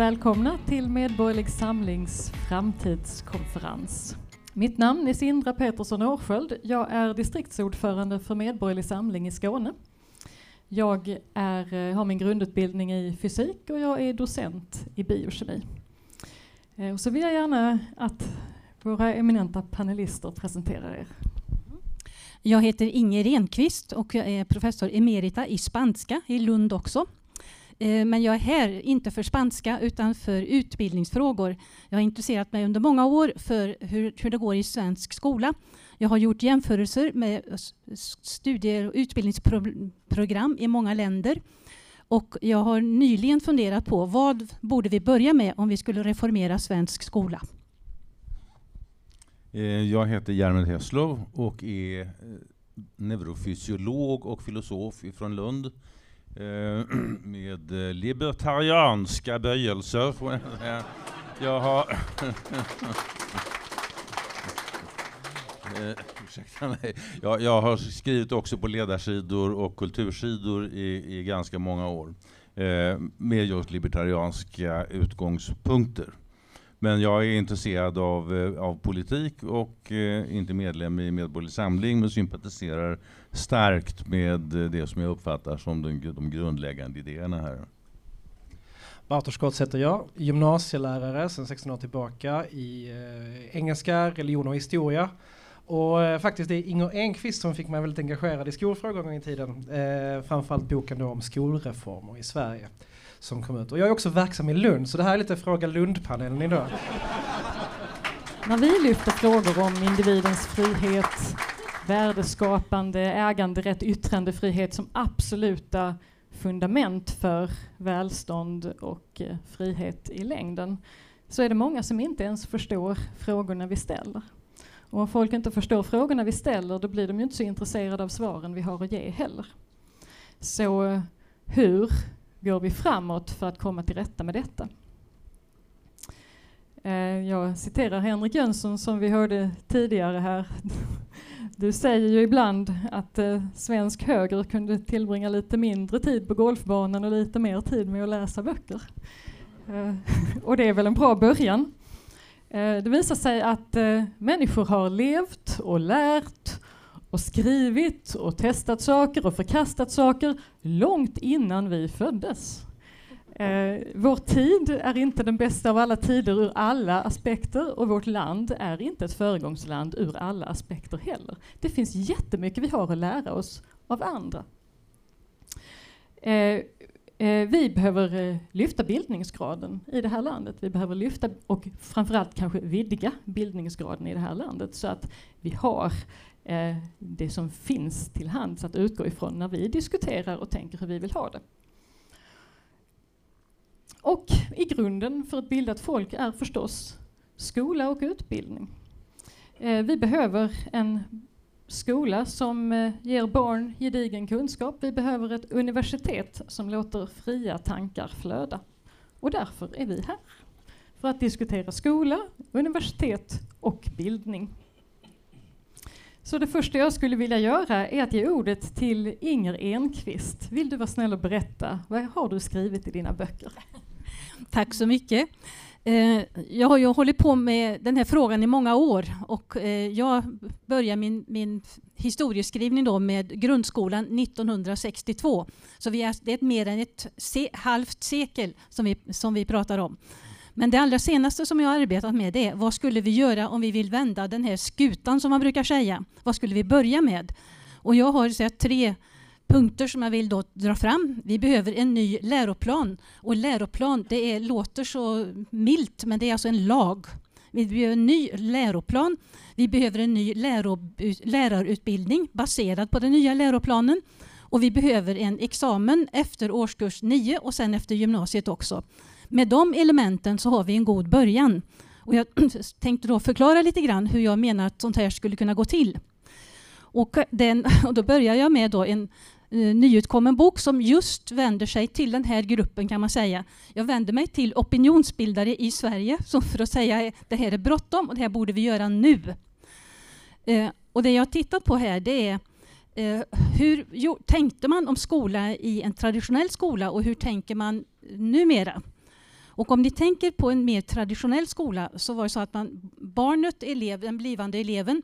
Välkomna till Medborgerlig Samlings framtidskonferens. Mitt namn är Sindra Petersson Årsköld. Jag är distriktsordförande för Medborgerlig Samling i Skåne. Jag är, eh, har min grundutbildning i fysik och jag är docent i biokemi. Eh, och så vill jag gärna att våra eminenta panelister presenterar er. Jag heter Inger Renqvist och jag är professor emerita i spanska i Lund också. Eh, men jag är här inte för spanska utan för utbildningsfrågor. Jag har intresserat mig under många år för hur, hur det går i svensk skola. Jag har gjort jämförelser med studier och utbildningsprogram i många länder. Och jag har nyligen funderat på vad borde vi börja med om vi skulle reformera svensk skola? Eh, jag heter Järmel Heslov och är eh, neurofysiolog och filosof från Lund Eh, med eh, libertarianska böjelser. Jag har eh, ursäkta mig. Jag, jag, har skrivit också på ledarsidor och kultursidor i, i ganska många år eh, med just libertarianska utgångspunkter. Men jag är intresserad av, eh, av politik och eh, inte medlem i Medborgerlig Samling men sympatiserar starkt med eh, det som jag uppfattar som de, de grundläggande idéerna här. Bartosz Skotz heter jag, gymnasielärare sedan 16 år tillbaka i eh, engelska, religion och historia. Och eh, faktiskt det är Inger Enqvist som fick mig väldigt engagerad i skolfrågor en gång i tiden. Eh, framförallt boken då om skolreformer i Sverige som kom ut. Och jag är också verksam i Lund, så det här är lite Fråga Lund-panelen idag. När vi lyfter frågor om individens frihet, värdeskapande, äganderätt, yttrandefrihet som absoluta fundament för välstånd och eh, frihet i längden, så är det många som inte ens förstår frågorna vi ställer. Och om folk inte förstår frågorna vi ställer, då blir de ju inte så intresserade av svaren vi har att ge heller. Så eh, hur går vi framåt för att komma till rätta med detta? Eh, jag citerar Henrik Jönsson som vi hörde tidigare här. Du säger ju ibland att eh, svensk höger kunde tillbringa lite mindre tid på golfbanan och lite mer tid med att läsa böcker. Eh, och det är väl en bra början. Eh, det visar sig att eh, människor har levt och lärt och skrivit och testat saker och förkastat saker långt innan vi föddes. Eh, vår tid är inte den bästa av alla tider ur alla aspekter och vårt land är inte ett föregångsland ur alla aspekter heller. Det finns jättemycket vi har att lära oss av andra. Eh, eh, vi behöver eh, lyfta bildningsgraden i det här landet. Vi behöver lyfta och framförallt kanske vidga bildningsgraden i det här landet så att vi har eh, det som finns till hands att utgå ifrån när vi diskuterar och tänker hur vi vill ha det. Och i grunden för ett bildat folk är förstås skola och utbildning. Eh, vi behöver en skola som eh, ger barn gedigen kunskap. Vi behöver ett universitet som låter fria tankar flöda. Och därför är vi här. För att diskutera skola, universitet och bildning. Så det första jag skulle vilja göra är att ge ordet till Inger Enqvist. Vill du vara snäll och berätta, vad har du skrivit i dina böcker? Tack så mycket. Eh, jag har ju hållit på med den här frågan i många år och eh, jag började min, min historieskrivning då med grundskolan 1962. Så vi är, det är mer än ett se, halvt sekel som vi, som vi pratar om. Men det allra senaste som jag har arbetat med det är vad skulle vi göra om vi vill vända den här skutan som man brukar säga. Vad skulle vi börja med? Och jag har så tre punkter som jag vill då dra fram. Vi behöver en ny läroplan. Och läroplan, det är, låter så milt, men det är alltså en lag. Vi behöver en ny läroplan. Vi behöver en ny läro, lärarutbildning baserad på den nya läroplanen. Och vi behöver en examen efter årskurs 9 och sen efter gymnasiet också. Med de elementen så har vi en god början. Och jag tänkte då förklara lite grann hur jag menar att sånt här skulle kunna gå till. Och, den, och då börjar jag med då en eh, nyutkommen bok som just vänder sig till den här gruppen kan man säga. Jag vänder mig till opinionsbildare i Sverige som för att säga att det här är bråttom och det här borde vi göra nu. Eh, och det jag har tittat på här det är eh, hur jo, tänkte man om skola i en traditionell skola och hur tänker man numera? Och om ni tänker på en mer traditionell skola så var det så att man, barnet, elev, den blivande eleven,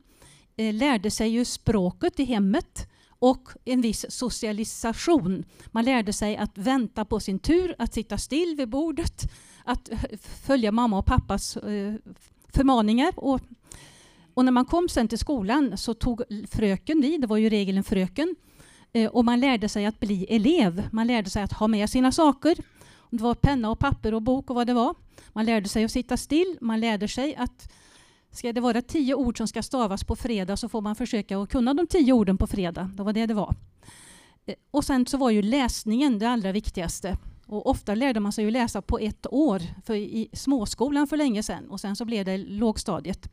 eh, lärde sig ju språket i hemmet och en viss socialisation. Man lärde sig att vänta på sin tur, att sitta still vid bordet, att eh, följa mamma och pappas eh, förmaningar. Och, och när man kom sen till skolan så tog fröken vid, det var ju regeln fröken, eh, och man lärde sig att bli elev. Man lärde sig att ha med sina saker om Det var penna och papper och bok och vad det var. Man lärde sig att sitta still, man lärde sig att Ska det vara tio ord som ska stavas på fredag så får man försöka att kunna de tio orden på fredag. Det var det det var. Eh, och sen så var ju läsningen det allra viktigaste. Och ofta lärde man sig ju läsa på ett år, för i småskolan för länge sedan. Och sen så blev det lågstadiet.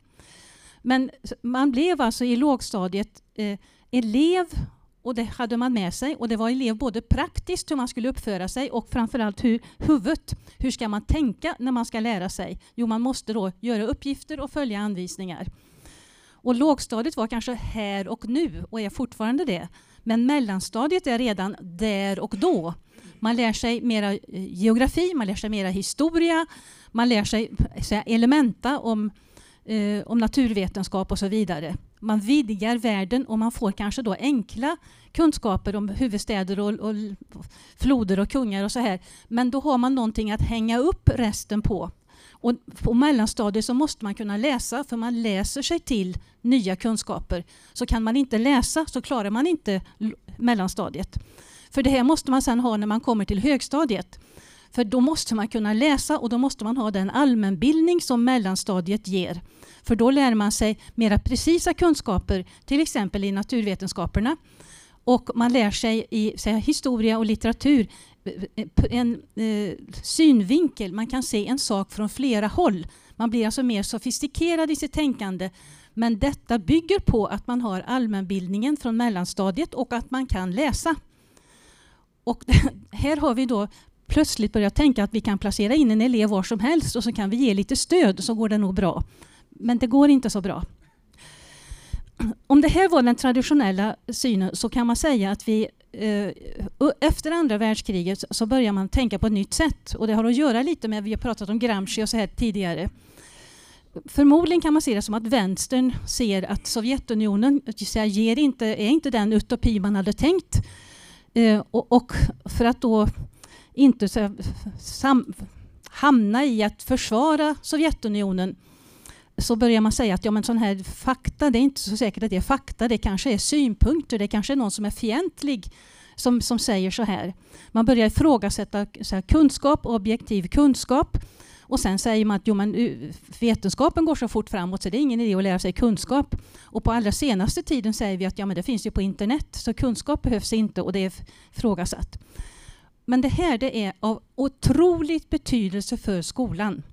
Men man blev alltså i lågstadiet eh, elev och det hade man med sig. Och det var elev både praktiskt hur man skulle uppföra sig och framförallt hur huvudet, hur ska man tänka när man ska lära sig? Jo, man måste då göra uppgifter och följa anvisningar. Och lågstadiet var kanske här och nu och är fortfarande det. Men mellanstadiet är redan där och då. Man lär sig mera eh, geografi, man lär sig mera historia, man lär sig eh, säga, elementa om, eh, om naturvetenskap och så vidare man vidgar världen och man får kanske då enkla kunskaper om huvudstäder och, och, floder och kungar och så här. Men då har man någonting att hänga upp resten på. Och på mellanstadiet så måste man kunna läsa, för man läser sig till nya kunskaper. Så kan man inte läsa så klarar man inte mellanstadiet. För det här måste man sen ha när man kommer till högstadiet. För då måste man kunna läsa och då måste man ha den allmänbildning som mellanstadiet ger. För då lär man sig mera precisa kunskaper, till exempel i naturvetenskaperna. Och man lär sig i säga, historia och litteratur eh, en eh, synvinkel. Man kan se en sak från flera håll. Man blir alltså mer sofistikerad i sitt tänkande. Men detta bygger på att man har allmänbildningen från mellanstadiet och att man kan läsa. Och här har vi då plötsligt börjat tänka att vi kan placera in en elev var som helst och så kan vi ge lite stöd så går det nog bra. Men det går inte så bra. Om det här var den traditionella synen så kan man säga att vi eh, efter andra världskriget så börjar man tänka på ett nytt sätt. Och det har att göra lite med, vi har pratat om Gramsci och så här tidigare. Förmodligen kan man se det som att vänstern ser att Sovjetunionen ger inte, är inte den utopi man hade tänkt. Eh, och, för att då inte hamna i att försvara Sovjetunionen så börjar man säga att ja, men sån här fakta, det är inte så säkert att det är fakta, det kanske är synpunkter, det kanske är någon som är fientlig som, som säger så här. Man börjar ifrågasätta så här, kunskap, objektiv kunskap och sen säger man att jo, men, eh, vetenskapen går så fort framåt så det är ingen idé att lära sig kunskap. Och på allra senaste tiden säger vi att ja, men det finns ju på internet så kunskap behövs inte och det är ifrågasatt. Men det här det är av otroligt betydelse för skolan.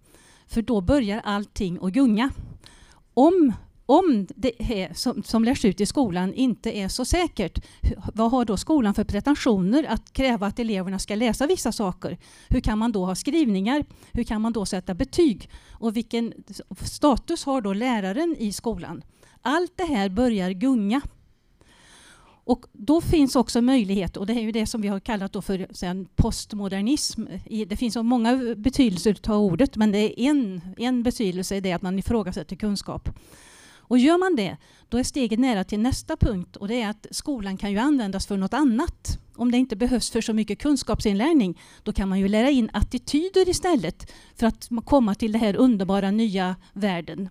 För då börjar allting att gunga. Om, om det här som, som lärs ut i skolan inte är så säkert, vad har då skolan för pretensioner att kräva att eleverna ska läsa vissa saker? Hur kan man då ha skrivningar? Hur kan man då sätta betyg? Och vilken status har då läraren i skolan? Allt det här börjar gunga. Och då finns också möjlighet, och det är ju det som vi har kallat då för sen, postmodernism. Det finns så många betydelser av ordet, men det är en, en betydelse i det att man ifrågasätter kunskap. Och gör man det, då är steget nära till nästa punkt och det är att skolan kan ju användas för något annat. Om det inte behövs för så mycket kunskapsinlärning, då kan man ju lära in attityder istället för att komma till den här underbara nya världen.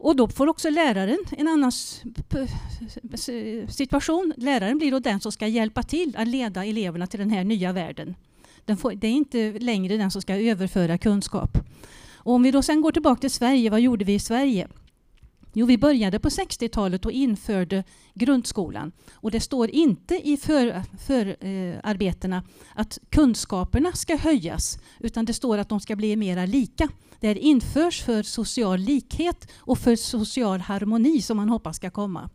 Och då får också läraren en annan situation. Läraren blir då den som ska hjälpa till att leda eleverna till den här nya världen. Får, det är inte längre den som ska överföra kunskap. Och om vi då sen går tillbaka till Sverige, vad gjorde vi i Sverige? Jo, vi började på 60-talet och införde grundskolan. Och det står inte i förarbetena för, eh, att kunskaperna ska höjas, utan det står att de ska bli mera lika. Det införs för social likhet och för social harmoni som man hoppas ska komma.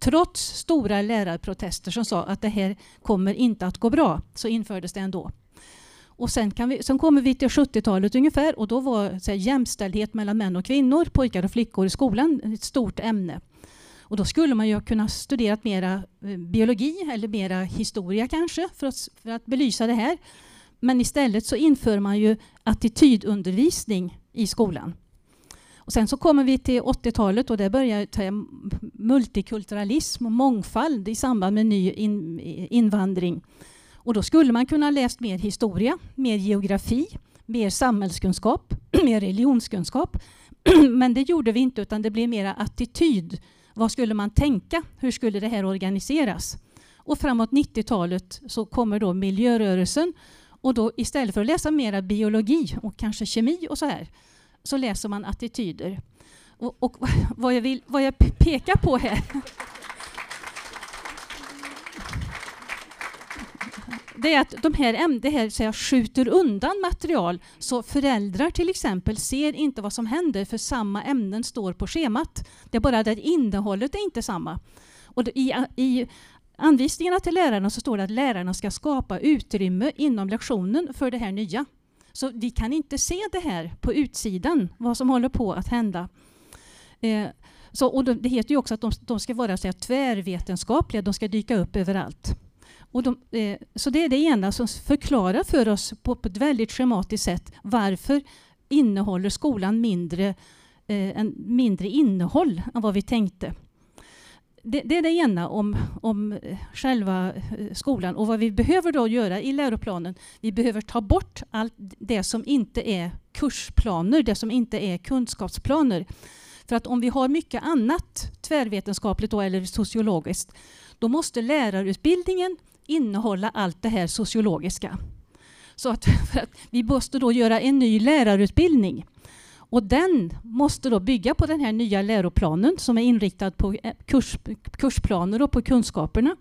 Trots stora lärarprotester som sa att det här kommer inte att gå bra, så infördes det ändå. Och sen, kan vi, sen kommer vi till 70-talet ungefär och då var så här, jämställdhet mellan män och kvinnor, pojkar och flickor i skolan ett stort ämne. Och då skulle man ju kunna studera mera eh, biologi eller mera historia kanske för att, för att belysa det här. men istället så inför man ju attitydundervisning i skolan. Och sen så kommer vi till 80-talet och där börjar multikulturalism och mångfald i samband med ny in, invandring. Och då skulle man kunna läst mer historia, mer geografi, mer samhällskunskap, mer religionskunskap. Men det gjorde vi inte utan det blev mera attityd. Vad skulle man tänka? Hur skulle det här organiseras? Och framåt 90-talet så kommer då miljörörelsen och då istället för att läsa mera biologi och kanske kemi och så här så läser man attityder. Och, och vad, jag vill, vad jag pekar på här det är att de här, det här så jag skjuter undan material så föräldrar till exempel ser inte vad som händer för samma ämnen står på schemat. Det är bara det att innehållet är inte samma. Och i, i anvisningarna till lärarna så står det att lärarna ska skapa utrymme inom lektionen för det här nya. Så vi kan inte se det här på utsidan, vad som håller på att hända. Eh, så, och det heter ju också att de, de ska vara så här, tvärvetenskapliga, de ska dyka upp överallt. Och de, eh, så det är det ena som förklarar för oss på, på ett väldigt schematiskt sätt varför innehåller skolan mindre, eh, en, mindre innehåll än vad vi tänkte. Det, det, är det ena om, om eh, själva eh, skolan och vad vi behöver då göra i läroplanen. Vi behöver ta bort allt det som inte är kursplaner, det som inte är kunskapsplaner. För att om vi har mycket annat tvärvetenskapligt då, eller sociologiskt, då måste lärarutbildningen innehålla allt det här sociologiska. Så att, att vi måste då göra en ny lärarutbildning. Och den måste då bygga på den här nya läroplanen som är inriktad på eh, kurs, kursplaner och på kunskaperna.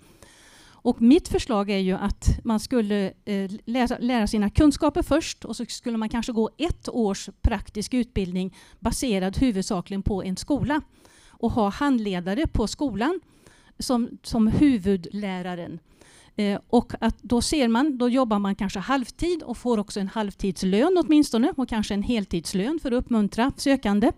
Och mitt förslag är ju att man skulle eh, lära sina kunskaper först och så skulle man kanske gå ett års praktisk utbildning baserad huvudsakligen på en skola och ha handledare på skolan som, som huvudläraren. Eh, och att då ser man, då jobbar man kanske halvtid och får också en halvtidslön åtminstone och kanske en heltidslön för att uppmuntra sökande.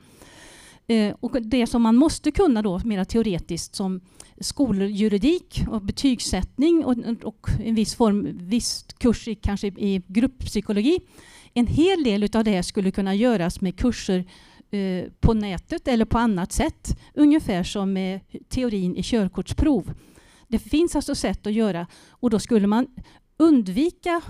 Eh, och det som man måste kunna då mera teoretiskt som skoljuridik och betygssättning och, och en viss form, viss kurs i, kanske i grupppsykologi. En hel del av det skulle kunna göras med kurser eh, på nätet eller på annat sätt. Ungefär som med teorin i körkortsprov. Det finns alltså sätt att göra och då skulle man undvika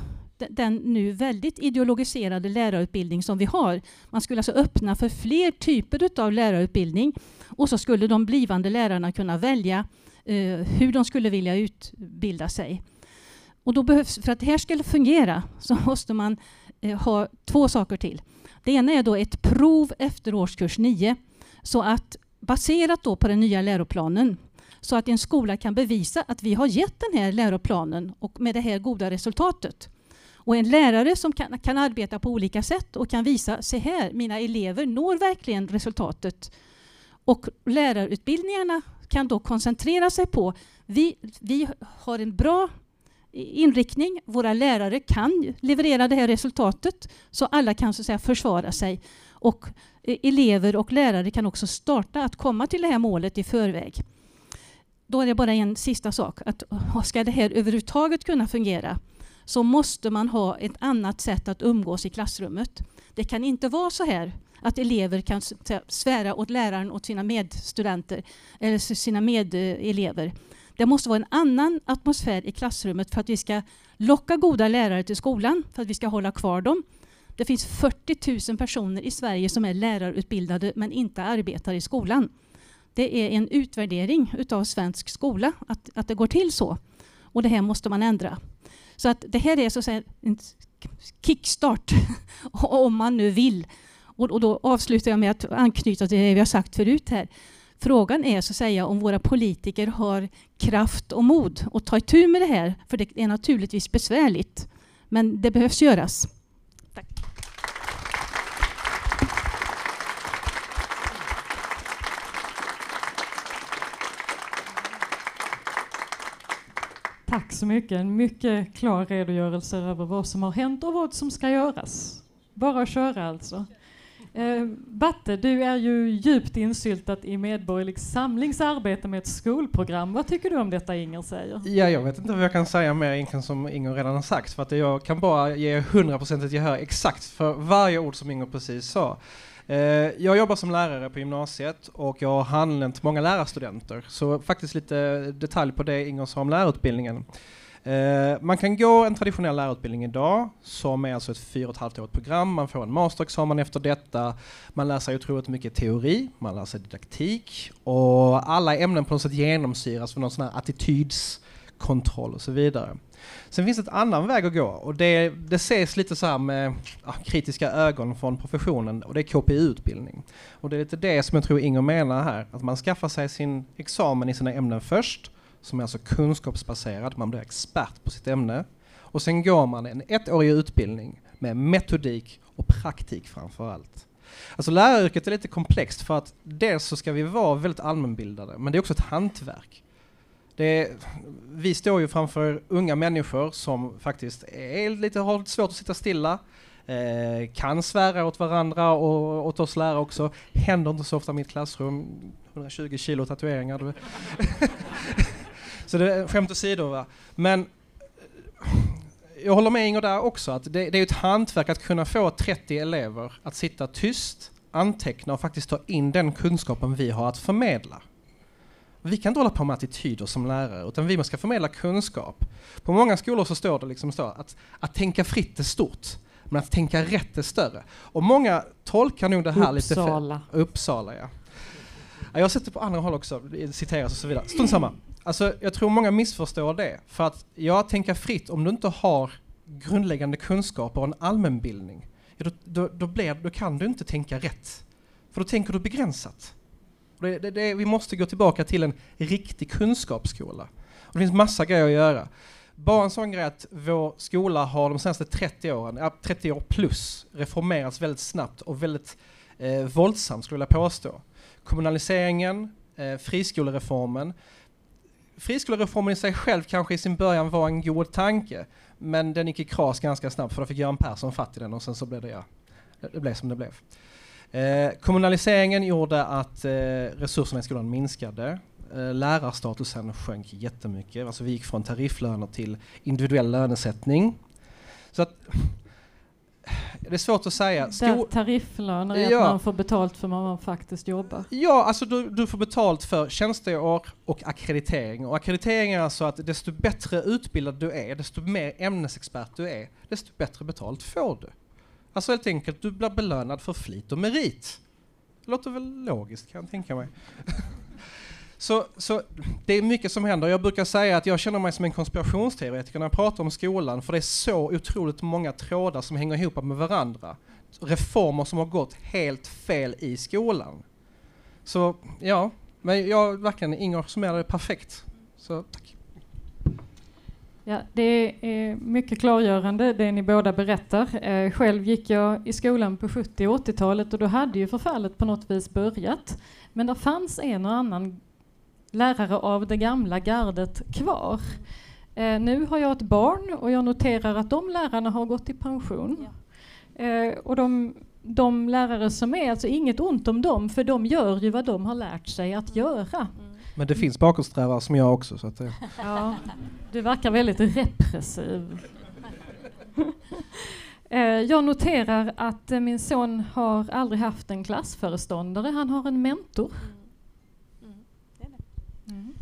den nu väldigt ideologiserade lärarutbildning som vi har. Man skulle alltså öppna för fler typer av lärarutbildning och så skulle de blivande lärarna kunna välja eh, hur de skulle vilja utbilda sig. Och då behövs, för att det här ska fungera så måste man eh, ha två saker till. Det ena är då ett prov efter årskurs 9 så att baserat då på den nya läroplanen så att en skola kan bevisa att vi har gett den här läroplanen och med det här goda resultatet. Och en lärare som kan, kan arbeta på olika sätt och kan visa, se här, mina elever når verkligen resultatet. Och lärarutbildningarna kan då koncentrera sig på, vi, vi har en bra inriktning, våra lärare kan leverera det här resultatet så alla kan så att säga, försvara sig. Och eh, elever och lärare kan också starta att komma till det här målet i förväg då är det bara en sista sak. Att ska det här överhuvudtaget kunna fungera så måste man ha ett annat sätt att umgås i klassrummet. Det kan inte vara så här att elever kan svära åt läraren och sina medstudenter eller sina medelever. Det måste vara en annan atmosfär i klassrummet för att vi ska locka goda lärare till skolan, för att vi ska hålla kvar dem. Det finns 40 000 personer i Sverige som är lärarutbildade men inte arbetar i skolan det är en utvärdering utav svensk skola, att, att det går till så. Och det här måste man ändra. Så att det här är så att säga en kickstart, om man nu vill. Och, och, då avslutar jag med att anknyta till det vi har sagt förut här. Frågan är så att säga om våra politiker har kraft och mod att ta itu med det här, för det är naturligtvis besvärligt. Men det behövs göras. Tack så mycket. En mycket klar redogörelse över vad som har hänt och vad som ska göras. Bara att köra alltså. Eh, Batte, du är ju djupt insyltat i Medborgerlig Samlings arbete med ett skolprogram. Vad tycker du om detta Inger säger? Ja, jag vet inte vad jag kan säga mer egentligen som Inger redan har sagt för att jag kan bara ge 100% gehör exakt för varje ord som Inger precis sa. Eh, jag jobbar som lärare på gymnasiet och jag har handlänt många lärarstudenter. Så faktiskt lite detalj på det Inger sa om lärarutbildningen. Eh, man kan gå en traditionell lärarutbildning idag som är alltså ett fyra och ett halvt årigt program. Man får en masterexamen efter detta. Man lär sig otroligt mycket teori, man lär sig didaktik och alla ämnen på något sätt genomsyras av någon sån här attitydskontroll och så vidare. Sen finns det en annan väg att gå och det, det ses lite så här med ja, kritiska ögon från professionen och det är KPU-utbildning. Och det är lite det som jag tror Inger menar här, att man skaffar sig sin examen i sina ämnen först som är alltså kunskapsbaserad, man blir expert på sitt ämne. Och sen går man en ettårig utbildning med metodik och praktik framför allt. Alltså läraryrket är lite komplext för att dels så ska vi vara väldigt allmänbildade, men det är också ett hantverk. Är, vi står ju framför unga människor som faktiskt är lite, har lite svårt att sitta stilla, eh, kan svära åt varandra och åt oss lärare också. Händer inte så ofta i mitt klassrum. 120 kilo tatueringar. Så det är skämt åsido. Va? Men eh, jag håller med Inger där också, att det, det är ett hantverk att kunna få 30 elever att sitta tyst, anteckna och faktiskt ta in den kunskapen vi har att förmedla. Vi kan inte hålla på med attityder som lärare, utan vi ska förmedla kunskap. På många skolor så står det liksom så att, att tänka fritt är stort, men att tänka rätt är större. Och många tolkar nog det här Uppsala. lite... Uppsala. ja. Jag har sett det på andra håll också, citeras och så vidare. Strunt samma. Alltså, jag tror många missförstår det. För att, ja, tänka fritt, om du inte har grundläggande kunskaper och en allmänbildning, ja, då, då, då, blir, då kan du inte tänka rätt. För då tänker du begränsat. Det, det, det, vi måste gå tillbaka till en riktig kunskapsskola. Och det finns massa grejer att göra. Bara en sån grej att vår skola har de senaste 30 åren, 30 år plus, reformerats väldigt snabbt och väldigt eh, våldsamt skulle jag vilja påstå. Kommunaliseringen, eh, friskolereformen, friskolereformen i sig själv kanske i sin början var en god tanke, men den gick i kras ganska snabbt för då fick Göran Persson fatt i den och sen så blev det, ja, det blev som det blev. Eh, kommunaliseringen gjorde att eh, resurserna i skolan minskade. Eh, lärarstatusen sjönk jättemycket. Alltså vi gick från tarifflöner till individuell lönesättning. Så att det är svårt att säga. Sko tarifflöner är ja. att man får betalt för vad man faktiskt jobbar? Ja, alltså du, du får betalt för tjänsteår och akkreditering. Och akkreditering är alltså att desto bättre utbildad du är, desto mer ämnesexpert du är, desto bättre betalt får du. Alltså helt enkelt, du blir belönad för flit och merit. Det låter väl logiskt kan jag tänka mig. Så, så det är mycket som händer. Jag brukar säga att jag känner mig som en konspirationsteoretiker när jag pratar om skolan, för det är så otroligt många trådar som hänger ihop med varandra. Reformer som har gått helt fel i skolan. Så ja, men jag verkligen, Inger summerade det perfekt. Så tack. Ja, det är mycket klargörande det ni båda berättar. Eh, själv gick jag i skolan på 70 och 80-talet och då hade ju förfallet på något vis börjat. Men det fanns en och annan lärare av det gamla gardet kvar. Eh, nu har jag ett barn och jag noterar att de lärarna har gått i pension. Ja. Eh, och de, de, lärare som är, alltså inget ont om dem, för de gör ju vad de har lärt sig att göra. Mm. Men det finns bakåtsträvare som jag också. Så att det... ja, du verkar väldigt repressiv. Eh, jag noterar att eh, min son har aldrig haft en klassföreståndare, han har en mentor. Mm.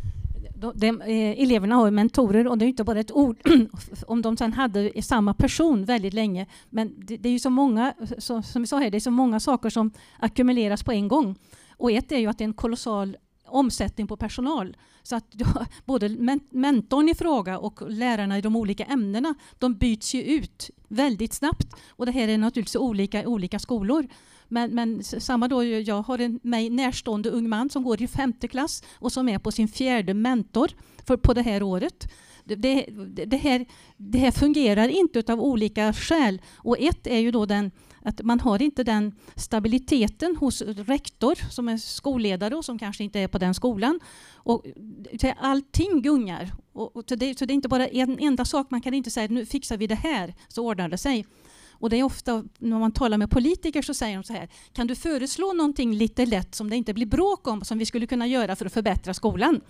de, eh, eleverna har mentorer och det är inte bara ett ord om de sedan hade samma person väldigt länge. Men det, det är ju så många, så, som vi sa här, det är så många saker som ackumuleras på en gång. Och ett är ju att det är en kolossal omsättning på personal. Så att både mentorn i fråga och lärarna i de olika ämnena, de byts ju ut väldigt snabbt. Och det här är naturligtvis olika i olika skolor. Men, men samma då, jag har en mig närstående ung man som går i femte klass och som är på sin fjärde mentor för, på det här året. Det, det, det, här, det här fungerar inte av olika skäl. Och ett är ju då den att man har inte den stabiliteten hos rektor som är skolledare och som kanske inte är på den skolan. Och allting gungar. Och, och det, så det är inte bara en enda sak. Man kan inte säga att nu fixar vi det här så ordnar det sig. Och det är ofta när man talar med politiker så säger de så här, kan du föreslå någonting lite lätt som det inte blir bråk om, som vi skulle kunna göra för att förbättra skolan?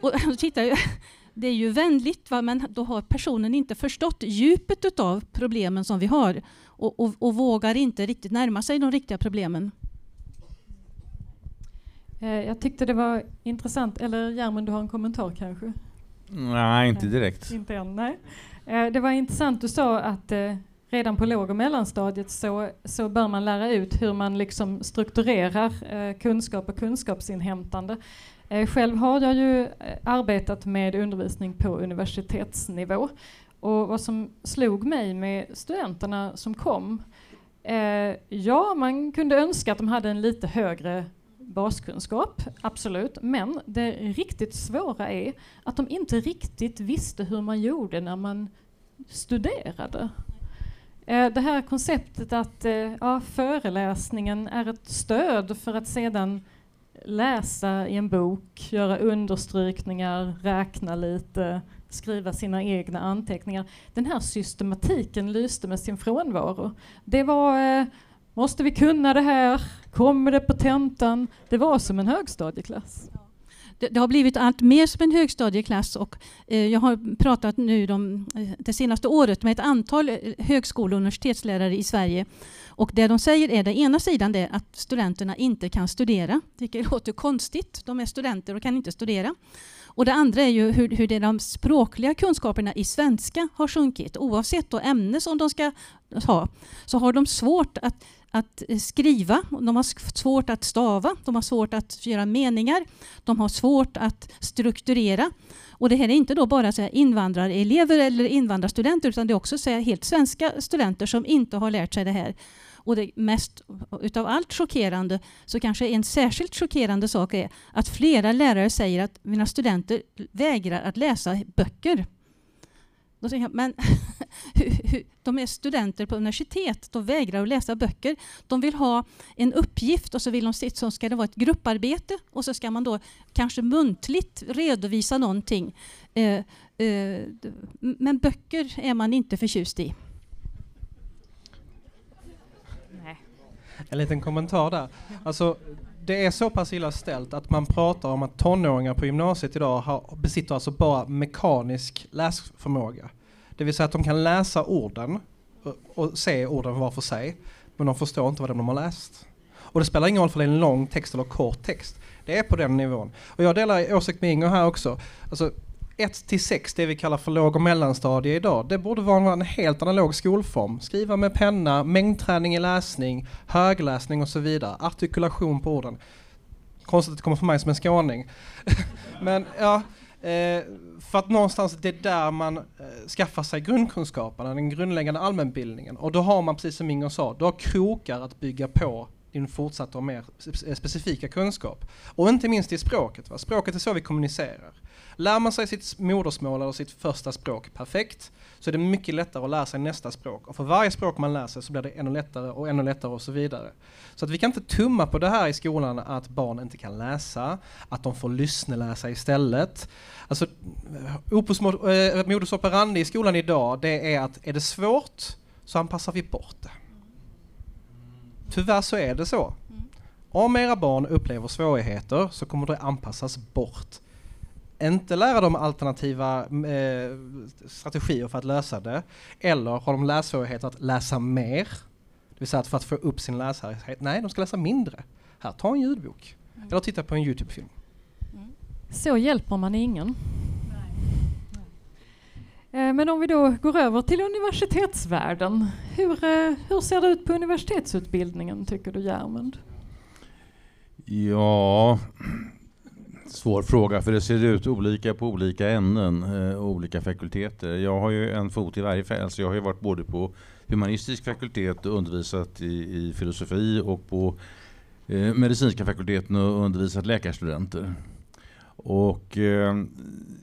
Och, titta, det är ju vänligt, va? men då har personen inte förstått djupet av problemen som vi har och, och, och vågar inte riktigt närma sig de riktiga problemen. Eh, jag tyckte det var intressant, eller Järmen, du har en kommentar kanske? Nej, inte direkt. Inte än, nej. Eh, det var intressant, du sa att eh, redan på låg och mellanstadiet så, så bör man lära ut hur man liksom strukturerar kunskap och kunskapsinhämtande. Själv har jag ju arbetat med undervisning på universitetsnivå och vad som slog mig med studenterna som kom, eh, ja, man kunde önska att de hade en lite högre baskunskap, absolut. Men det riktigt svåra är att de inte riktigt visste hur man gjorde när man studerade. Eh, det här konceptet att eh, ja, föreläsningen är ett stöd för att sedan läsa i en bok, göra understrykningar, räkna lite, skriva sina egna anteckningar. Den här systematiken lyste med sin frånvaro. Det var eh, Måste vi kunna det här? Kommer det på tentan? Det var som en högstadieklass. Det, det har blivit allt mer som en högstadieklass och eh, jag har pratat nu de, eh, det senaste året med ett antal eh, högskole och universitetslärare i Sverige. Och det de säger är, den ena sidan det att studenterna inte kan studera, vilket låter konstigt. De är studenter och kan inte studera. Och det andra är ju hur, hur det de språkliga kunskaperna i svenska har sjunkit. Oavsett då ämne som de ska ha, så har de svårt att att skriva, de har svårt att stava, de har svårt att göra meningar, de har svårt att strukturera. Och det här är inte då bara så här invandrarelever eller invandrarstudenter utan det är också så här helt svenska studenter som inte har lärt sig det här. Och det mest utav allt chockerande, så kanske en särskilt chockerande sak är att flera lärare säger att mina studenter vägrar att läsa böcker. Då tänker jag, men de är studenter på universitet, de vägrar att läsa böcker. De vill ha en uppgift och så vill de så ska det vara ett grupparbete och så ska man då kanske muntligt redovisa någonting. Eh, eh, men böcker är man inte förtjust i. En liten kommentar där. Alltså, det är så pass illa ställt att man pratar om att tonåringar på gymnasiet idag har, besitter alltså bara mekanisk läsförmåga. Det vill säga att de kan läsa orden och, och se orden var för sig, men de förstår inte vad de har läst. Och det spelar ingen roll för det är en lång text eller kort text. Det är på den nivån. Och jag delar åsikt med Inger här också. Alltså, 1 till 6, det vi kallar för låg och mellanstadie idag, det borde vara en helt analog skolform. Skriva med penna, mängdträning i läsning, högläsning och så vidare. Artikulation på orden. Konstigt att det kommer från mig som en skåning. Men ja, eh, för att någonstans det är där man eh, skaffar sig grundkunskaperna, den grundläggande allmänbildningen. Och då har man, precis som Inger sa, du har krokar att bygga på din fortsatta och mer specifika kunskap. Och inte minst i språket. Va? Språket är så vi kommunicerar. Lär man sig sitt modersmål eller sitt första språk perfekt så är det mycket lättare att lära sig nästa språk. Och för varje språk man lär sig så blir det ännu lättare och ännu lättare och så vidare. Så att vi kan inte tumma på det här i skolan att barn inte kan läsa, att de får lyssneläsa istället. Alltså, opus eh, modus operandi i skolan idag det är att är det svårt så anpassar vi bort det. Tyvärr så är det så. Om era barn upplever svårigheter så kommer det anpassas bort inte lära dem alternativa eh, strategier för att lösa det. Eller har de lässvårigheter att läsa mer, det vill säga att för att få upp sin läshärighet. Nej, de ska läsa mindre. Här, ta en ljudbok. Mm. Eller titta på en Youtube-film. Mm. Så hjälper man ingen. Eh, men om vi då går över till universitetsvärlden. Hur, eh, hur ser det ut på universitetsutbildningen tycker du Järmund? Ja, svår fråga för det ser ut olika på olika ämnen eh, och olika fakulteter. Jag har ju en fot i varje fält. Så jag har ju varit både på humanistisk fakultet och undervisat i, i filosofi och på eh, medicinska fakulteten och undervisat läkarstudenter. Och eh,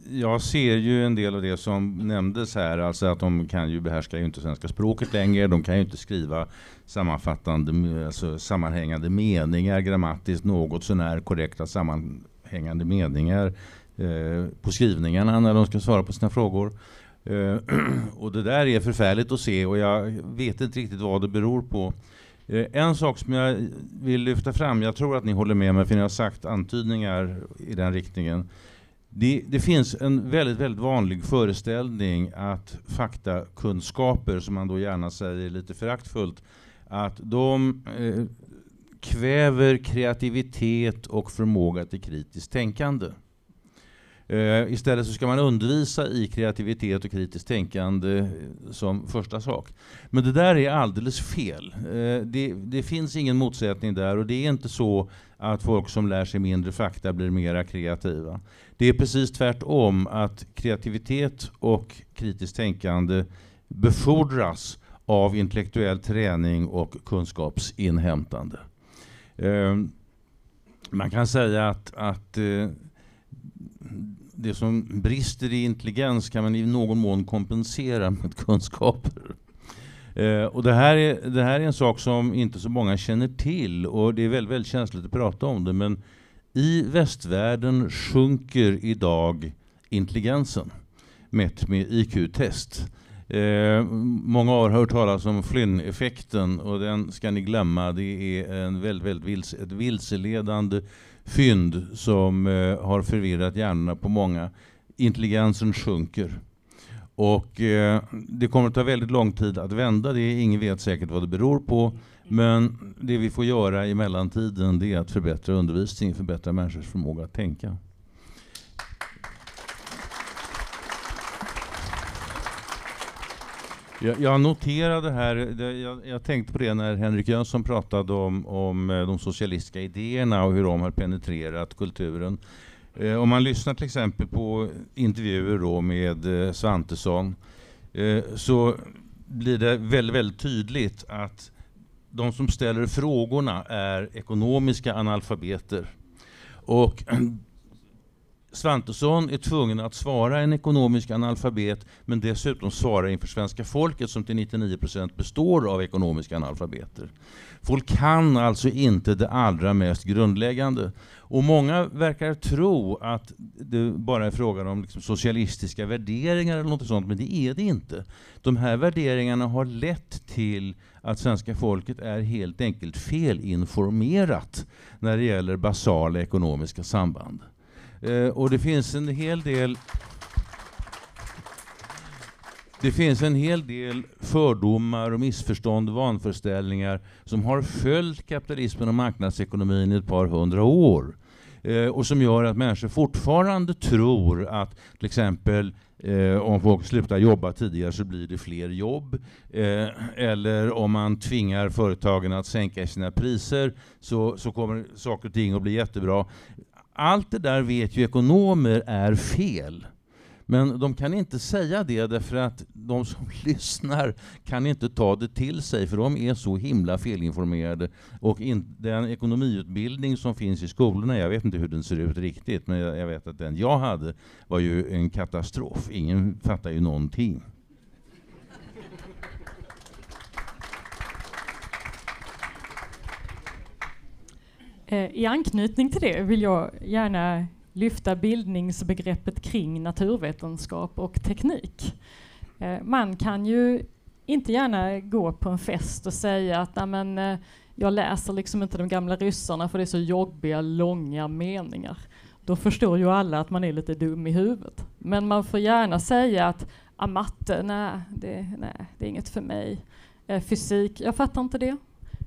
jag ser ju en del av det som nämndes här, alltså att de kan ju behärska ju inte svenska språket längre, de kan ju inte skriva sammanfattande, alltså sammanhängande meningar grammatiskt något sånär korrekta samman, hängande meningar eh, på skrivningarna när de ska svara på sina frågor. Eh, och det där är förfärligt att se och jag vet inte riktigt vad det beror på. Eh, en sak som jag vill lyfta fram, jag tror att ni håller med mig för ni har sagt antydningar i den riktningen. Det, det, finns en väldigt, väldigt vanlig föreställning att faktakunskaper, som man då gärna säger lite föraktfullt, att de eh, kväver kreativitet och förmåga till kritiskt tänkande. Uh, istället så ska man undervisa i kreativitet och kritiskt tänkande eh, som första sak. Men det där är alldeles fel. Uh, det, det, finns ingen motsättning där och det är inte så att folk som lär sig mindre fakta blir mera kreativa. Det är precis tvärtom, att kreativitet och kritiskt tänkande befordras av intellektuell träning och kunskapsinhämtande. Ehm, man kan säga att, att eh, det som brister i intelligens kan man i någon mån kompensera med kunskaper. Eh, och det här, är, det här är en sak som inte så många känner till och det är väldigt, väldigt känsligt att prata om det. Men i västvärlden sjunker idag intelligensen mätt med IQ-test. Eh, många har hört talas om Flynn-effekten och den ska ni glömma. Det är en väldigt, väldigt vilse, ett vilseledande fynd som eh, har förvirrat hjärnorna på många. Intelligensen sjunker. Och eh, det kommer att ta väldigt lång tid att vända det. Ingen vet säkert vad det beror på. Men det vi får göra i mellantiden det är att förbättra undervisningen, förbättra människors förmåga att tänka. Jag, jag noterade här, jag, jag, tänkte på det när Henrik Jönsson pratade om, om eh, de socialistiska idéerna och hur de har penetrerat kulturen. Eh, om man lyssnar till exempel på intervjuer då med eh, Svantesson eh, så blir det väldigt, väldigt tydligt att de som ställer frågorna är ekonomiska analfabeter. Och Svantesson är tvungen att svara en ekonomisk analfabet men dessutom svara inför svenska folket som till 99% består av ekonomiska analfabeter. Folk kan alltså inte det allra mest grundläggande. Och Många verkar tro att det bara är frågan om liksom socialistiska värderingar eller något sånt, men det är det inte. De här värderingarna har lett till att svenska folket är helt enkelt felinformerat när det gäller basala ekonomiska samband. Eh, och det finns en hel del det finns en hel del fördomar och missförstånd och vanföreställningar som har följt kapitalismen och marknadsekonomin i ett par hundra år. Eh, och som gör att människor fortfarande tror att till exempel eh, om folk slutar jobba tidigare så blir det fler jobb. Eh, eller om man tvingar företagen att sänka sina priser så, så kommer saker och ting att bli jättebra allt det där vet ju ekonomer är fel. Men de kan inte säga det därför att de som lyssnar kan inte ta det till sig för de är så himla felinformerade. Och in, den ekonomiutbildning som finns i skolorna, jag vet inte hur den ser ut riktigt, men jag, jag vet att den jag hade var ju en katastrof. Ingen fattar ju någonting. Eh, I anknytning till det vill jag gärna lyfta bildningsbegreppet kring naturvetenskap och teknik. Eh, man kan ju inte gärna gå på en fest och säga att men, eh, jag läser liksom inte de gamla ryssarna för det är så jobbiga, långa meningar. Då förstår ju alla att man är lite dum i huvudet. Men man får gärna säga att ah, matte, nej det, nej, det är inget för mig. fysik, jag fattar inte det.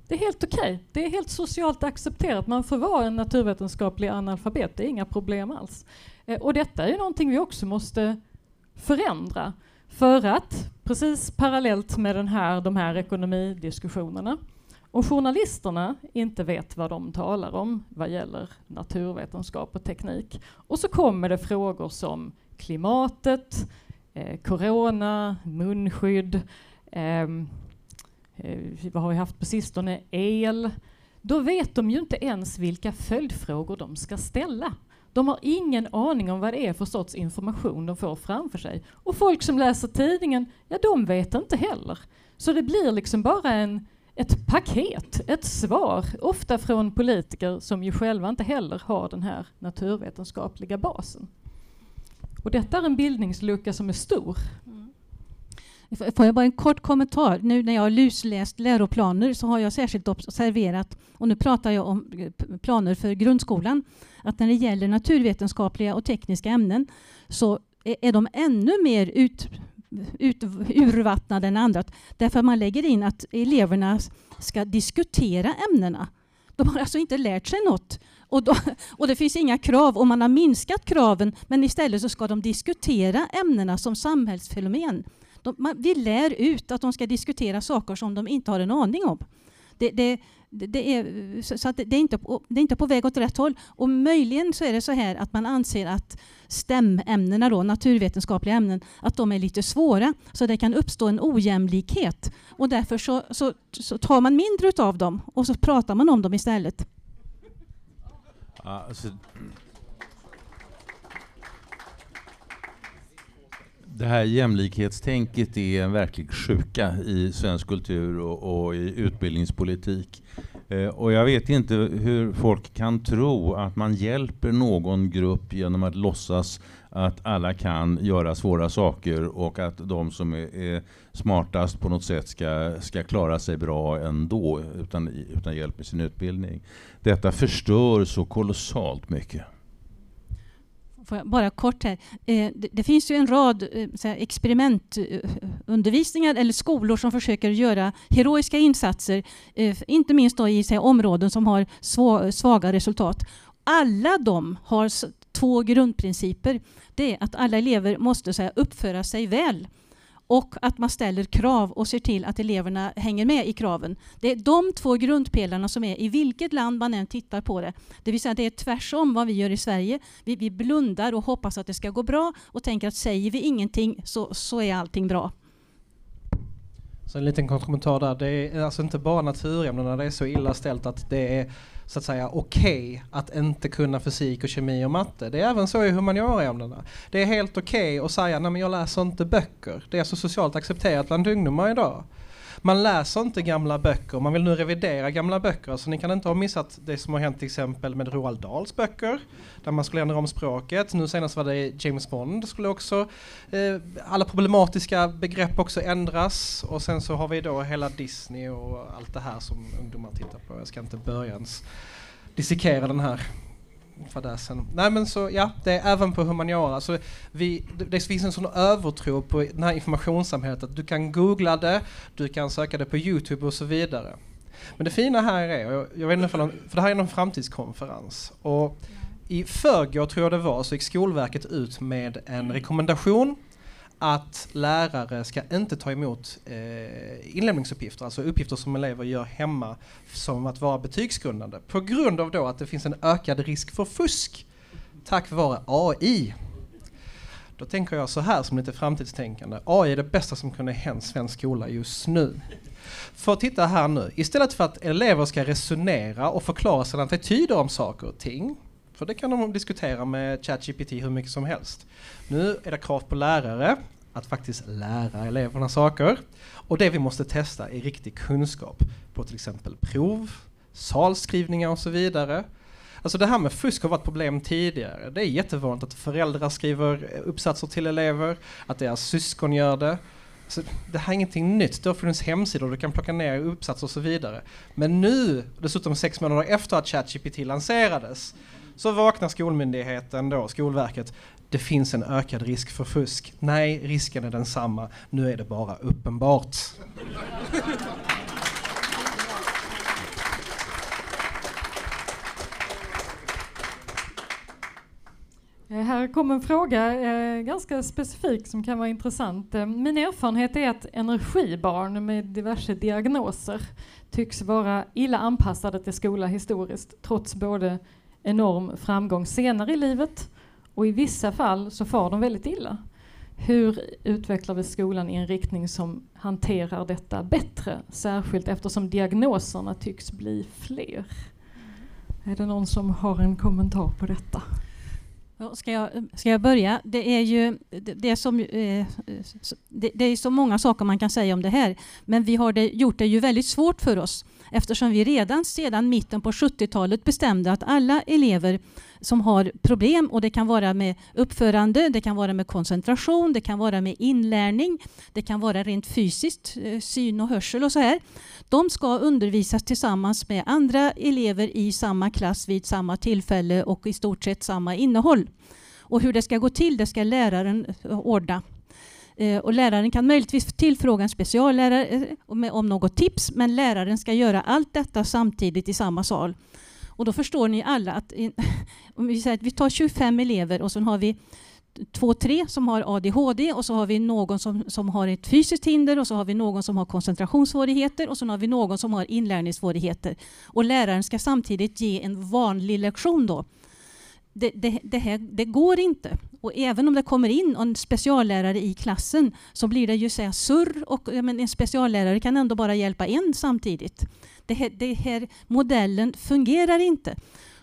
Det är helt okej. Okay. Det är helt socialt accepterat. Man får vara en naturvetenskaplig analfabet. Det är inga problem alls. Eh, och detta är ju någonting vi också måste förändra. För att, precis parallellt med den här, de här ekonomidiskussionerna, om journalisterna inte vet vad de talar om vad gäller naturvetenskap och teknik och så kommer det frågor som klimatet, eh, corona, munskydd, eh, eh, Eh, vad har vi haft på sistone, el, då vet de ju inte ens vilka följdfrågor de ska ställa. De har ingen aning om vad det är för sorts information de får framför sig. Och folk som läser tidningen, ja de vet inte heller. Så det blir liksom bara en, ett paket, ett svar, ofta från politiker som ju själva inte heller har den här naturvetenskapliga basen. Och detta är en bildningslucka som är stor. Mm. Får jag bara en kort kommentar? Nu när jag har lusläst läroplaner så har jag särskilt observerat, och nu pratar jag om eh, planer för grundskolan, att när det gäller naturvetenskapliga och tekniska ämnen så är de ännu mer ut, ut, urvattnade än andra. Därför man lägger in att eleverna ska diskutera ämnena. De har alltså inte lärt sig något. Och, då, och, det finns inga krav, och man har minskat kraven, men istället så ska de diskutera ämnena som samhällsfenomen. De, man, vi lär ut att de ska diskutera saker som de inte har en aning om. Det, det, det är, så att det, är inte, det är inte på väg åt rätt håll. Och möjligen så är det så här att man anser att stämämnena, då, naturvetenskapliga ämnen, att de är lite svåra, så det kan uppstå en ojämlikhet. Och därför så, så, så tar man mindre av dem och så pratar man om dem istället. Alltså, det här jämlikhetstänket är en verklig sjuka i svensk kultur och, och i utbildningspolitik. Eh, och jag vet inte hur folk kan tro att man hjälper någon grupp genom att låtsas att alla kan göra svåra saker och att de som är, är smartast på något sätt ska, ska klara sig bra ändå utan, utan hjälp med sin utbildning. Detta förstör så kolossalt mycket bara kort här. Eh, det, finns ju en rad eh, experimentundervisningar eh, eller skolor som försöker göra heroiska insatser, inte minst då i områden som har svaga resultat. Alla de har två grundprinciper. Det är att alla elever måste uppföra sig väl och att man ställer krav och ser till att eleverna hänger med i kraven. Det är de två grundpelarna som är i vilket land man än tittar på det. Det vill säga det är tvärsom vad vi gör i Sverige. Vi, vi blundar och hoppas att det ska gå bra och tänker att säger vi ingenting så, så är allting bra. Så en liten kommentar där. Det är alltså inte bara naturämnena det är så illa ställt att det är så att säga okej okay att inte kunna fysik och kemi och matte. Det är även så i humanioraämnena. Det är helt okej okay att säga nej men jag läser inte böcker. Det är så socialt accepterat bland ungdomar idag. Man läser inte gamla böcker, man vill nu revidera gamla böcker. Så ni kan inte ha missat det som har hänt till exempel med Roald Dahls böcker. Där man skulle ändra om språket. Nu senast var det James Bond skulle också eh, alla problematiska begrepp också ändras. Och sen så har vi då hela Disney och allt det här som ungdomar tittar på. Jag ska inte börja ens dissekera den här fadäsen. Nej men så ja, det är även på humaniora. Så vi, det finns en sån övertro på det här informationssamhället att du kan googla det, du kan söka det på Youtube och så vidare. Men det fina här är, jag, jag vet inte för, för det här är en framtidskonferens och i förrgår tror jag det var så gick Skolverket ut med en rekommendation att lärare ska inte ta emot eh, inlämningsuppgifter, alltså uppgifter som elever gör hemma som att vara betygsgrundande. På grund av då att det finns en ökad risk för fusk tack vare AI. Då tänker jag så här som lite framtidstänkande. AI är det bästa som kunde hänt svensk skola just nu. För titta här nu, istället för att elever ska resonera och förklara sina attityder om saker och ting för det kan de diskutera med ChatGPT hur mycket som helst. Nu är det krav på lärare att faktiskt lära eleverna saker. Och det vi måste testa är riktig kunskap på till exempel prov, salskrivningar och så vidare. Alltså det här med fusk har varit problem tidigare. Det är jättevanligt att föräldrar skriver uppsatser till elever, att deras syskon gör det. Så det här är ingenting nytt. Det har funnits hemsidor, du kan plocka ner uppsatser och så vidare. Men nu, dessutom sex månader efter att ChatGPT lanserades, så vaknar Skolmyndigheten då, Skolverket. Det finns en ökad risk för fusk. Nej, risken är densamma. Nu är det bara uppenbart. Eh, här kommer en fråga, eh, ganska specifik, som kan vara intressant. Eh, min erfarenhet är att energibarn med diverse diagnoser tycks vara illa anpassade till skola historiskt, trots både enorm framgång senare i livet och i vissa fall så far de väldigt illa. Hur utvecklar vi skolan i en riktning som hanterar detta bättre? Särskilt eftersom diagnoserna tycks bli fler. Är det någon som har en kommentar på detta? Ska jag, ska jag börja? Det är ju det, det är som, eh, det, det, är så många saker man kan säga om det här, men vi har det, gjort det ju väldigt svårt för oss eftersom vi redan sedan mitten på 70-talet bestämde att alla elever som har problem, och det kan vara med uppförande, det kan vara med koncentration, det kan vara med inlärning, det kan vara rent fysiskt, eh, syn och hörsel och så här. De ska undervisas tillsammans med andra elever i samma klass vid samma tillfälle och i stort sett samma innehåll. Och hur det ska gå till, det ska läraren eh, ordna. Eh, och läraren kan möjligtvis tillfråga en speciallärare eh, om något tips, men läraren ska göra allt detta samtidigt i samma sal. Och då förstår ni alla att om vi säger att vi tar 25 elever och så har vi två, tre som har ADHD och så har vi någon som, som har ett fysiskt hinder och så har vi någon som har koncentrationssvårigheter och så har vi någon som har inlärningssvårigheter. Och läraren ska samtidigt ge en vanlig lektion då. Det, det, det, här, det går inte. Och även om det kommer in en speciallärare i klassen så blir det ju så surr och men en speciallärare kan ändå bara hjälpa en samtidigt. Det här, det här modellen fungerar inte.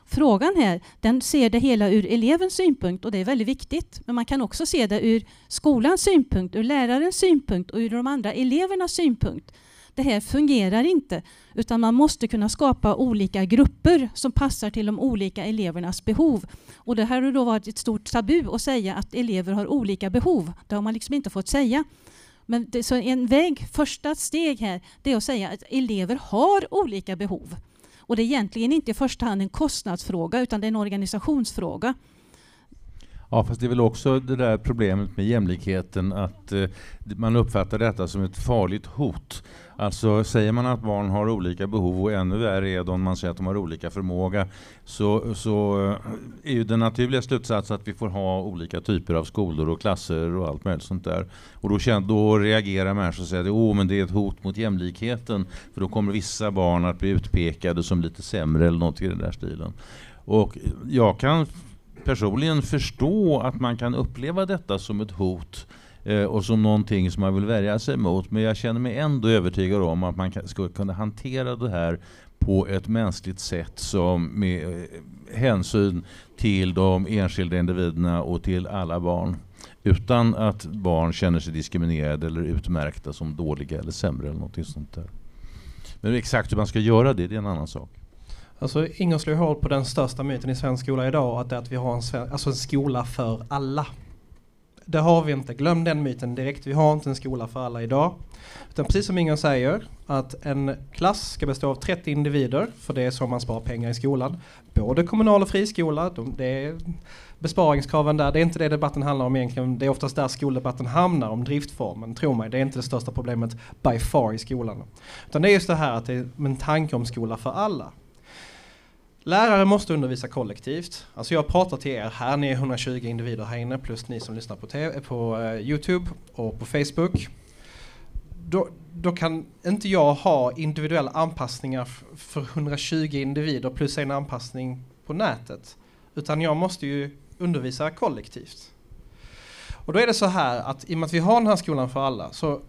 Frågan här, den ser det hela ur elevens synpunkt och det är väldigt viktigt. Men man kan också se det ur skolans synpunkt, ur lärarens synpunkt och ur de andra elevernas synpunkt. Det här fungerar inte, utan man måste kunna skapa olika grupper som passar till de olika elevernas behov. Och det här har då varit ett stort tabu att säga att elever har olika behov. Det har man liksom inte fått säga. Men det, så en väg, första steg här, det är att säga att elever har olika behov. Och det är egentligen inte i första hand en kostnadsfråga utan det är en organisationsfråga. Ja, fast det är väl också det där problemet med jämlikheten att eh, man uppfattar detta som ett farligt hot. Alltså säger man att barn har olika behov och ännu värre är det om man säger att de har olika förmåga så, så eh, är ju den naturliga slutsatsen att vi får ha olika typer av skolor och klasser och allt möjligt sånt där. Och då, känner, då reagerar människor och säger att oh, men det är ett hot mot jämlikheten för då kommer vissa barn att bli utpekade som lite sämre eller något i den där stilen. Och jag kan personligen förstå att man kan uppleva detta som ett hot eh, och som någonting som man vill värja sig mot. Men jag känner mig ändå övertygad om att man skulle kunna hantera det här på ett mänskligt sätt som med eh, hänsyn till de enskilda individerna och till alla barn. Utan att barn känner sig diskriminerade eller utmärkta som dåliga eller sämre eller något sånt där. Men exakt hur man ska göra det, det är en annan sak. Alltså Inger slår hål på den största myten i svensk skola idag, att det är att vi har en, alltså en skola för alla. Det har vi inte, glöm den myten direkt. Vi har inte en skola för alla idag. Utan precis som Inger säger, att en klass ska bestå av 30 individer, för det är så man sparar pengar i skolan. Både kommunal och friskola, de, det är besparingskraven där, det är inte det debatten handlar om egentligen. Det är oftast där skoldebatten hamnar, om driftformen. Tro mig, det är inte det största problemet by far i skolan. Utan det är just det här att det är en tanke om skola för alla. Lärare måste undervisa kollektivt. Alltså jag pratar till er här, ni är 120 individer här inne plus ni som lyssnar på, TV, på uh, Youtube och på Facebook. Då, då, kan inte jag ha individuella anpassningar för 120 individer plus en anpassning på nätet. Utan jag måste ju undervisa kollektivt. Och då är det så här att i och med att vi har den här skolan för alla så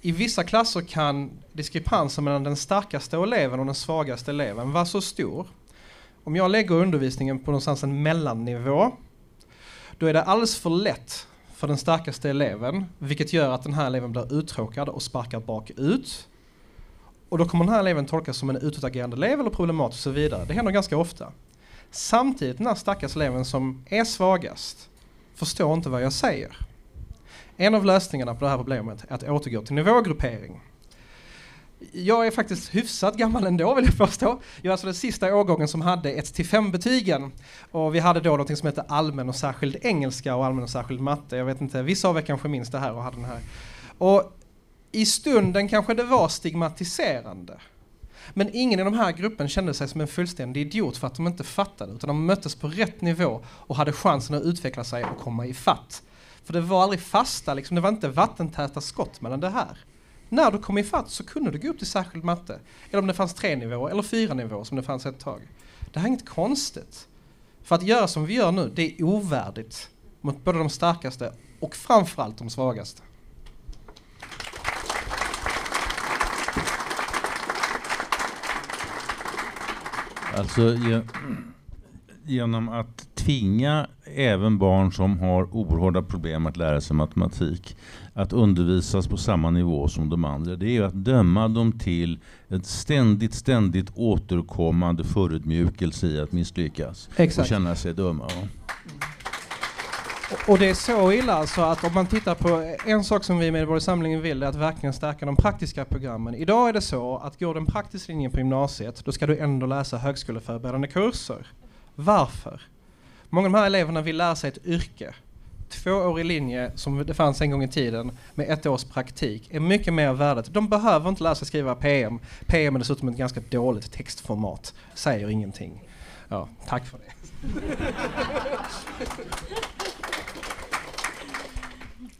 i vissa klasser kan diskrepansen mellan den starkaste eleven och den svagaste eleven vara så stor om jag lägger undervisningen på någonstans en mellannivå, då är det alldeles för lätt för den starkaste eleven, vilket gör att den här eleven blir uttråkad och sparkar bakut. Och då kommer den här eleven tolkas som en utåtagerande elev eller problematisk och så vidare. Det händer ganska ofta. Samtidigt den här stackars eleven som är svagast förstår inte vad jag säger. En av lösningarna på det här problemet är att återgå till nivågruppering jag är faktiskt hyfsat gammal ändå vill jag påstå. Jag är alltså den sista årgången som hade 1-5 betygen. Och vi hade då något som hette allmän och särskild engelska och allmän och särskild matte. Jag vet inte, vissa av er kanske minns det här och hade den här. Och i stunden kanske det var stigmatiserande. Men ingen i de här gruppen kände sig som en fullständig idiot för att de inte fattade utan de möttes på rätt nivå och hade chansen att utveckla sig och komma i fatt. För det var aldrig fasta, liksom, det var inte vattentäta skott mellan det här. När du kom ifatt så kunde du gå upp till särskild matte. Eller om det fanns tre nivåer eller fyra nivåer som det fanns ett tag. Det här är inget konstigt. För att göra som vi gör nu, det är ovärdigt mot både de starkaste och framförallt de svagaste. Alltså genom att tvinga även barn som har oerhörda problem att lära sig matematik att undervisas på samma nivå som de andra. Det är att döma dem till en ständigt, ständigt återkommande förödmjukelse i att misslyckas Exakt. och känna sig dumma. Och det är så illa alltså att om man tittar på en sak som vi i Medborgarsamlingen vill är att verkligen stärka de praktiska programmen. Idag är det så att går den praktiska linjen på gymnasiet då ska du ändå läsa högskoleförberedande kurser. Varför? Många av de här eleverna vill lära sig ett yrke. Tvåårig linje som det fanns en gång i tiden med ett års praktik är mycket mer värdet. De behöver inte lära sig skriva PM. PM är dessutom ett ganska dåligt textformat. Säger ingenting. Ja, tack för det.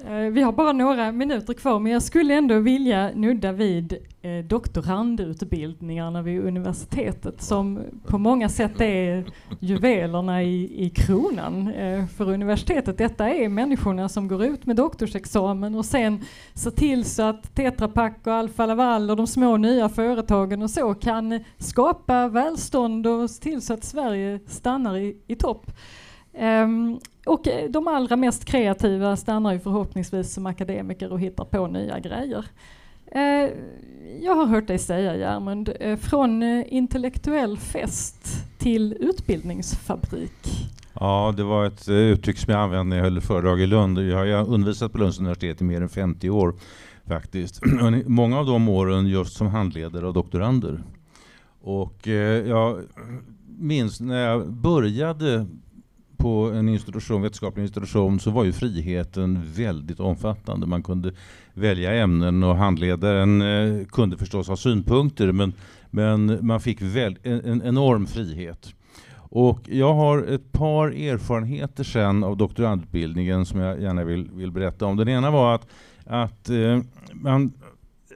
Eh, vi har bara några minuter kvar men jag skulle ändå vilja nudda vid eh, doktorandutbildningarna vid universitetet som på många sätt är juvelerna i, i kronan eh, för universitetet. Detta är människorna som går ut med doktorsexamen och sen ser till så att Tetra Pak och Alfa Laval och de små nya företagen och så kan skapa välstånd och se till så att Sverige stannar i, i topp. Um, och eh, de allra mest kreativa stannar ju förhoppningsvis som akademiker och hittar på nya grejer. Uh, jag har hört dig säga Järmund, uh, eh, från uh, intellektuell fest till utbildningsfabrik. Ja, det var ett uttryck som jag använde när jag höll föredrag i Lund. Jag har undervisat på Lunds universitet i mer än 50 år faktiskt. Många av de åren just som handledare och doktorander. Och jag minns när jag började på en institution, vetenskaplig institution så var ju friheten väldigt omfattande. Man kunde välja ämnen och handledaren eh, kunde förstås ha synpunkter men, men man fick väl, en, en enorm frihet. Och jag har ett par erfarenheter sen av doktorandutbildningen som jag gärna vill, vill berätta om. Den ena var att, att eh, man,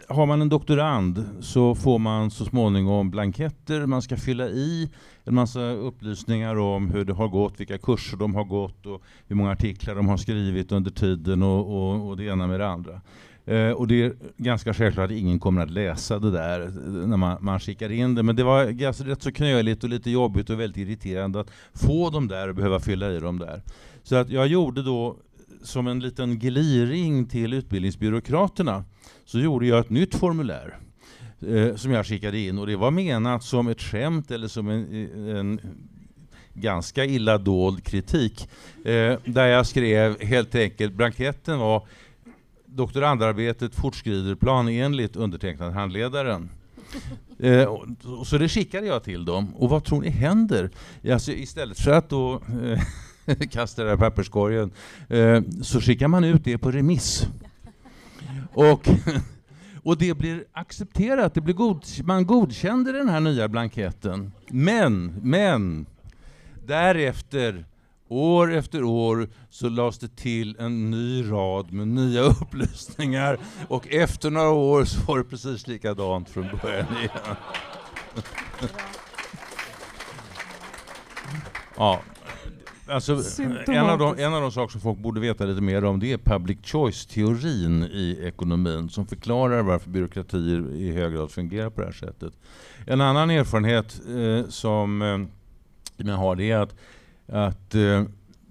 har man en doktorand så får man så småningom blanketter man ska fylla i, en massa upplysningar om hur det har gått, vilka kurser de har gått och hur många artiklar de har skrivit under tiden och, och, och det ena med det andra. Eh, och det är ganska självklart att ingen kommer att läsa det där när man, man skickar in det. Men det var alltså, rätt så knöligt och lite jobbigt och väldigt irriterande att få dem där och behöva fylla i dem där. Så att jag gjorde då som en liten gliring till utbildningsbyråkraterna så gjorde jag ett nytt formulär eh, som jag skickade in och det var menat som ett skämt eller som en, en ganska illa dold kritik. Eh, där jag skrev helt enkelt, blanketten var doktorandarbetet fortskrider planenligt undertecknad handledaren. Eh, och, så det skickade jag till dem. Och vad tror ni händer? Alltså, istället för att då eh, kasta det här papperskorgen eh, så skickar man ut det på remiss. Och, och det blir accepterat, det blir god, man godkände den här nya blanketten. Men, men, därefter År efter år så lades det till en ny rad med nya upplysningar och efter några år så var det precis likadant från början igen. ja, alltså, en, av de, en av de saker som folk borde veta lite mer om det är public choice-teorin i ekonomin som förklarar varför byråkratier i hög grad fungerar på det här sättet. En annan erfarenhet eh, som eh, jag har det är att att eh,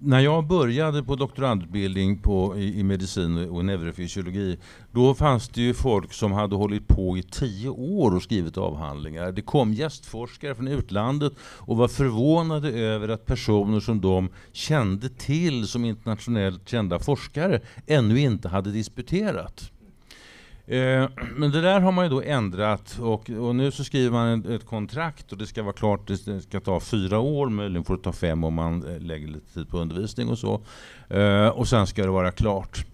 när jag började på doktorandutbildning på, i, i medicin och neurofysiologi, då fanns det ju folk som hade hållit på i tio år och skrivit avhandlingar. Det kom gästforskare från utlandet och var förvånade över att personer som de kände till som internationellt kända forskare ännu inte hade disputerat. Eh, men det där har man ju då ändrat och, och nu så skriver man ett, ett, kontrakt och det ska vara klart, det ska ta fyra år, möjligen får det ta fem om man eh, lägger lite tid på undervisning och så. Eh, och sen ska det vara klart.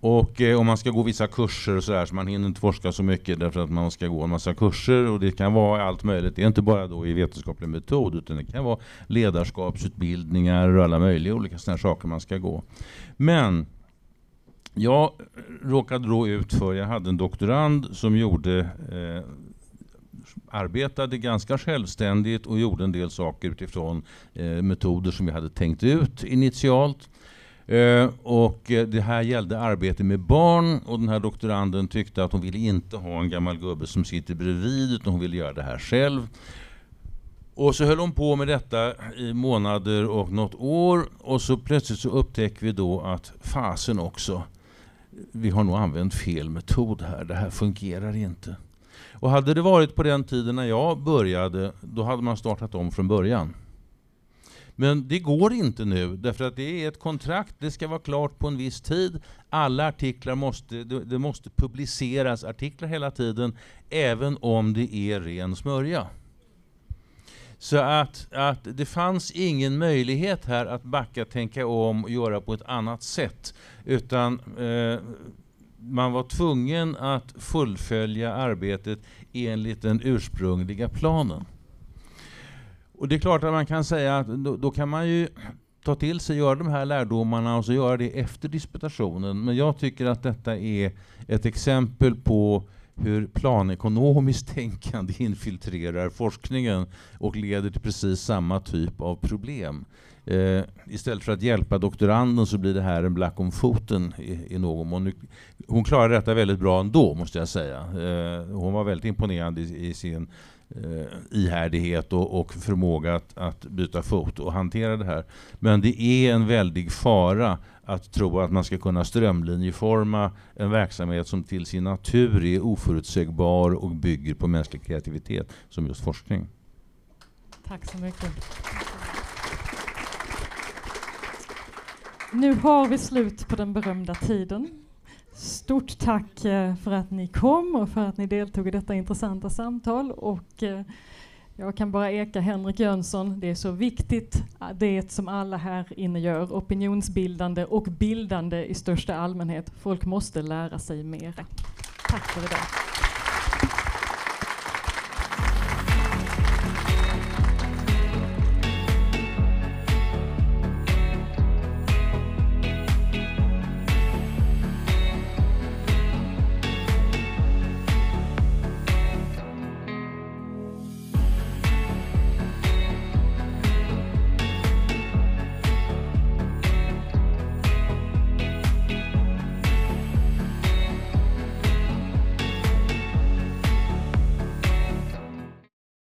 Och eh, om man ska gå vissa kurser och sådär så man hinner inte forska så mycket därför att man ska gå en massa kurser och det kan vara allt möjligt. Det är inte bara då i vetenskaplig metod utan det kan vara ledarskapsutbildningar och alla möjliga olika sådana saker man ska gå. Men jag råkade då ut för, jag hade en doktorand som gjorde eh, arbetade ganska självständigt och gjorde en del saker utifrån eh, metoder som vi hade tänkt ut initialt. Eh, och eh, det här gällde arbete med barn och den här doktoranden tyckte att hon ville inte ha en gammal gubbe som sitter bredvid utan hon ville göra det här själv. Och så höll hon på med detta i månader och något år och så plötsligt så upptäcker vi då att fasen också, vi har nog använt fel metod här, det här fungerar inte. Och hade det varit på den tiden när jag började, då hade man startat om från början. Men det går inte nu, därför att det är ett kontrakt, det ska vara klart på en viss tid. Alla artiklar måste, det måste publiceras artiklar hela tiden, även om det är ren smörja. Så att, att det fanns ingen möjlighet här att backa, tänka om och göra på ett annat sätt. Utan eh, man var tvungen att fullfölja arbetet enligt den ursprungliga planen. Och det är klart att man kan säga att då, då, kan man ju ta till sig, göra de här lärdomarna och så göra det efter disputationen. Men jag tycker att detta är ett exempel på hur planekonomiskt tänkande infiltrerar forskningen och leder till precis samma typ av problem. Eh, istället för att hjälpa doktoranden så blir det här en black om foten i, i någon mån. Hon klarade detta väldigt bra ändå, måste jag säga. Eh, hon var väldigt imponerande i, i sin eh, ihärdighet och, och förmåga att, att, byta fot och hantera det här. Men det är en väldig fara att tro att man ska kunna strömlinjeforma en verksamhet som till sin natur är oförutsägbar och bygger på mänsklig kreativitet, som just forskning. Tack så mycket. Nu har vi slut på den berömda tiden. Stort tack eh, för att ni kom och för att ni deltog i detta intressanta samtal. Och eh, jag kan bara eka Henrik Jönsson, det är så viktigt äh, det som alla här inne gör, opinionsbildande och bildande i största allmänhet. Folk måste lära sig mera. Tack för idag.